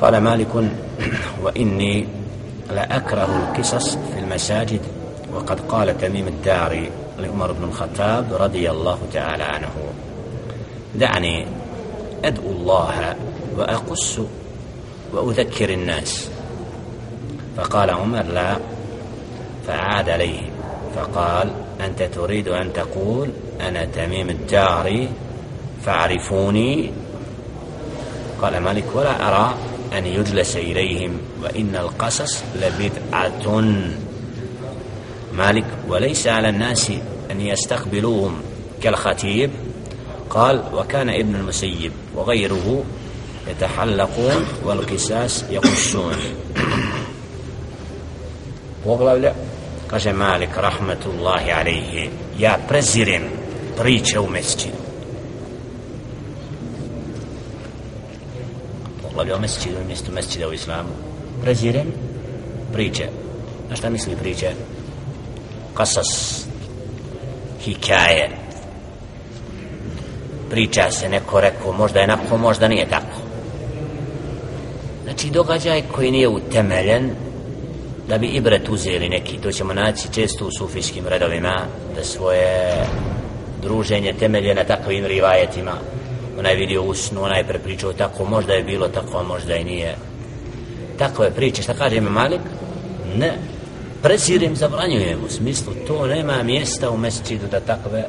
قال مالك وإني لأكره القصص في المساجد وقد قال تميم الداري لعمر بن الخطاب رضي الله تعالى عنه. دعني أدعو الله وأقص وأذكر الناس. فقال عمر لا. فعاد عليه فقال أنت تريد أن تقول أنا تميم الداري فاعرفوني؟ قال مالك ولا أرى. أن يجلس إليهم وإن القصص لبدعة. مالك وليس على الناس أن يستقبلوهم. كالخطيب قال وكان ابن المسيب وغيره يتحلقون والقساس يقصون. Poglavlja kaže Malik rahmetullahi alaihi ja prezirem priče mesčidu. Poglavlja o mesčidu mjesto mesčida u islamu. Prezirem priče. A šta misli priče? Kasas hikaje. Priča se neko rekao možda je nako možda nije tako. Znači događaj koji nije utemeljen da bi ibret uzeli neki to ćemo naći često u sufijskim redovima da svoje druženje temelje na takvim rivajetima onaj vidio usnu, onaj prepričao tako, možda je bilo tako, možda i nije. Tako je priča, šta kaže ima Malik? Ne. Presirim, zabranjujem u smislu, to nema mjesta u mesecidu da takve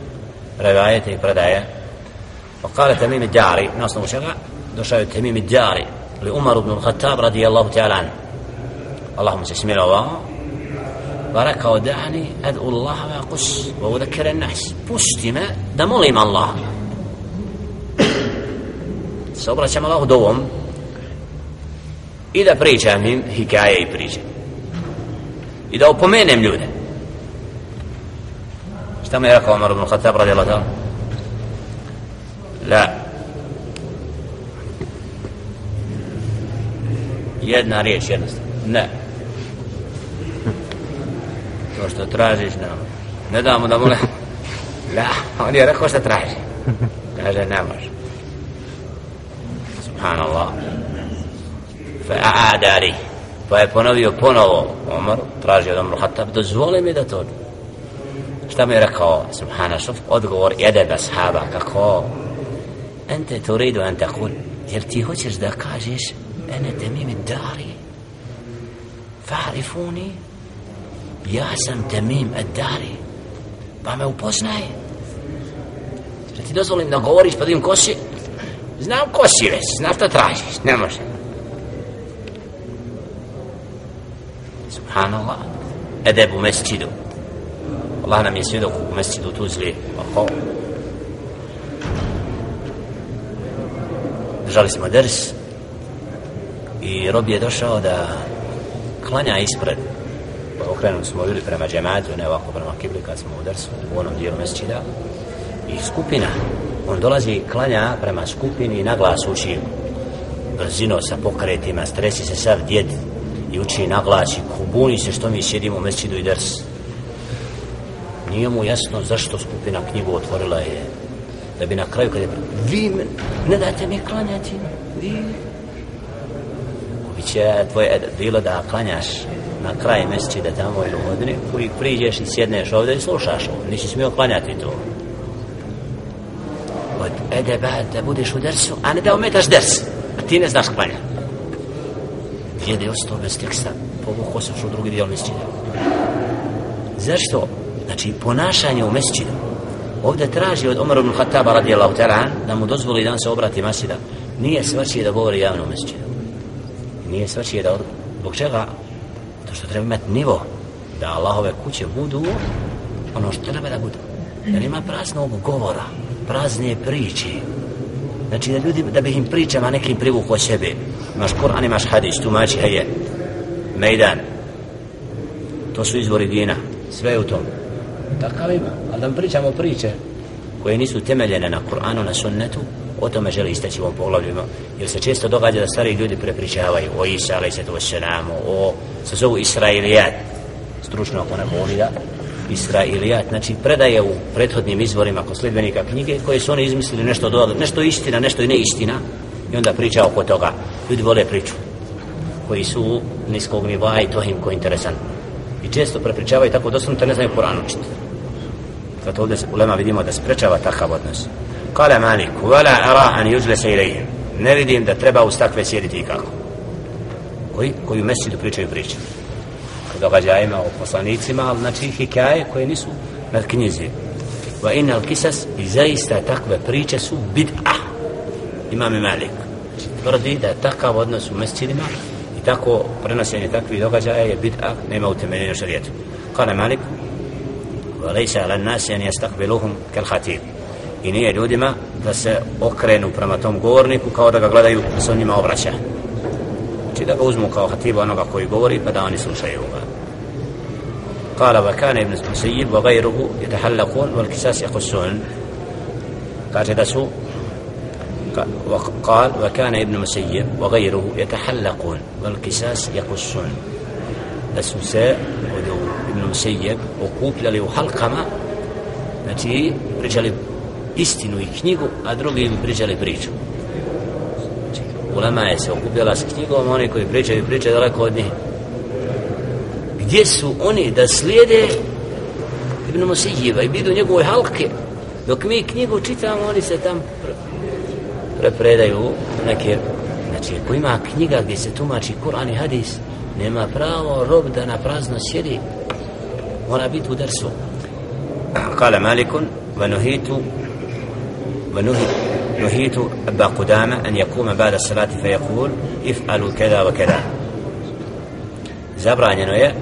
revajete i predaje. Pa kale temimi djari, na osnovu čega? Došao je temimi djari, li Umar ibn Khattab radijallahu ta'ala. Allah mu se smilovao, pa rekao da'ani ad'u Allah va kus, va udakere nas. Pusti me da molim Allaha se obraćam Allahu dovom i da pričam im hikaje i priče. I da opomenem ljude. Šta mi je rekao Omar ibn Khattab radi Allah la. Jedna riječ jednostavno ne. To što tražiš ne, ne damo da mu ne la on je rekao što traži. Kaže ne može subhanallah. Fa aadari pa je ponovio ponovo Omar tražio od Omar Hatab dozvoli mi da to šta mi je rekao? Subhana šuf odgovor jedeba sahaba kako? Ente turidu an kul. Jer ti hoćeš da kažeš ene temim dari fa'rifuni ja sam temim dari pa me upoznaje da ti dozvolim da govoriš pa da im kosi? Znam ko si već znam što tražiš ne može. Subhanallah. Edeb u mesčidu Allah nam je svjedok u mesčidu Tuzli. Oho. držali smo ders i rob je došao da klanja ispred. Okrenuli smo bili prema džematu ne ovako prema kibli kad smo u dersu u onom dijelu mesčida i skupina on dolazi i klanja prema skupini i naglas uči. Brzino sa pokretima stresi se sav djed i uči naglas i kubuni se što mi sjedimo u mesidu i ders. Nije mu jasno zašto skupina knjigu otvorila je da bi na kraju kada je vi ne date mi klanjati. Vi biće tvoje bilo da klanjaš na kraj mjeseči da tamo ili u godini koji priđeš i sjedneš ovdje i slušaš. Ovo nisi smio klanjati to od edeba da budeš u dersu a ne da ometaš ders. A ti ne znaš klanja djede je ostao bez teksta povuko se u drugi dio mjeseči zašto? Znači ponašanje u mjeseči ovdje traži od Omar ibn Khattaba radijallahu ta'ala da mu dozvoli da se obrati masjida. Nije svačije da govori javno u mjeseči nije svačije da zbog čega? To što treba imati nivo da Allahove kuće budu ono što treba da budu da nema praznog govora prazne priče. Znači da ljudi da bih im pričama nekim privuku o sebe. Imaš Kur'an imaš hadis tumači heje mejdan. To su izvori dina. Sve u tom. Takav ima. Ali da mi pričamo priče koje nisu temeljene na Kur'anu na sunnetu o tome želi istaći u ovom poglavlju jer se često događa da stari ljudi prepričavaju o Isa alaih sallatu wassalamu o se zovu Israilijat stručno ako ne voli da. Israilijat znači predaje u prethodnim izvorima kod sljedbenika knjige koje su oni izmislili nešto dodali, nešto istina, nešto i neistina i onda priča oko toga ljudi vole priču koji su niskog nivoa i to im ko interesan. I često prepričavaju tako doslovno, ne znaju Kur'an učiti. Zato ovdje u Lema vidimo da sprečava takav odnos. Kale Malik, vela ara an yuđle se ilaihim. Ne vidim da treba uz takve sjediti i kako. Koji, koji u mesidu pričaju priče O događajima, o poslanicima, ali znači hikaje koje nisu na knjizi. Wa inna al kisas i zaista takve priče su bid'a. Imam Malik. Znači, tvrdi da je takav odnos u mescidima i tako prenosenje takvih događaja je bid'a, nema utemeljenja šarijetu. Kale Malik, وليس على الناس أن يستقبلوهم كالخطيب i nije ljudima da se okrenu prema tom govorniku kao da ga gledaju da se on njima obraća znači da ga uzmu kao hatiba onoga koji govori pa da oni slušaju ga طالب كان ابن المسيب وغيره يتحلقون والكساس يقصون. قال وقال وكان ابن مسيب وغيره يتحلقون والكساس يقصون. السوساء ودو ابن مسيب وقوك للي وحلقما نتي برجالي istinu i knjigu, a drugi im pričali priču. Ulema je se okupila s knjigom, oni koji pričaju priče daleko od njih gdje su oni da slijede Ibn Musejjeba i bidu njegove halke dok mi knjigu čitamo oni se tam prepredaju neke znači ako ima knjiga gdje se tumači Kur'an i Hadis nema pravo rob da na prazno sjedi mora biti u dersu قال مالك ونهيت ونهي نهيت أبا قدامة أن يقوم بعد الصلاة فيقول افعلوا كذا وكذا زبرانينو je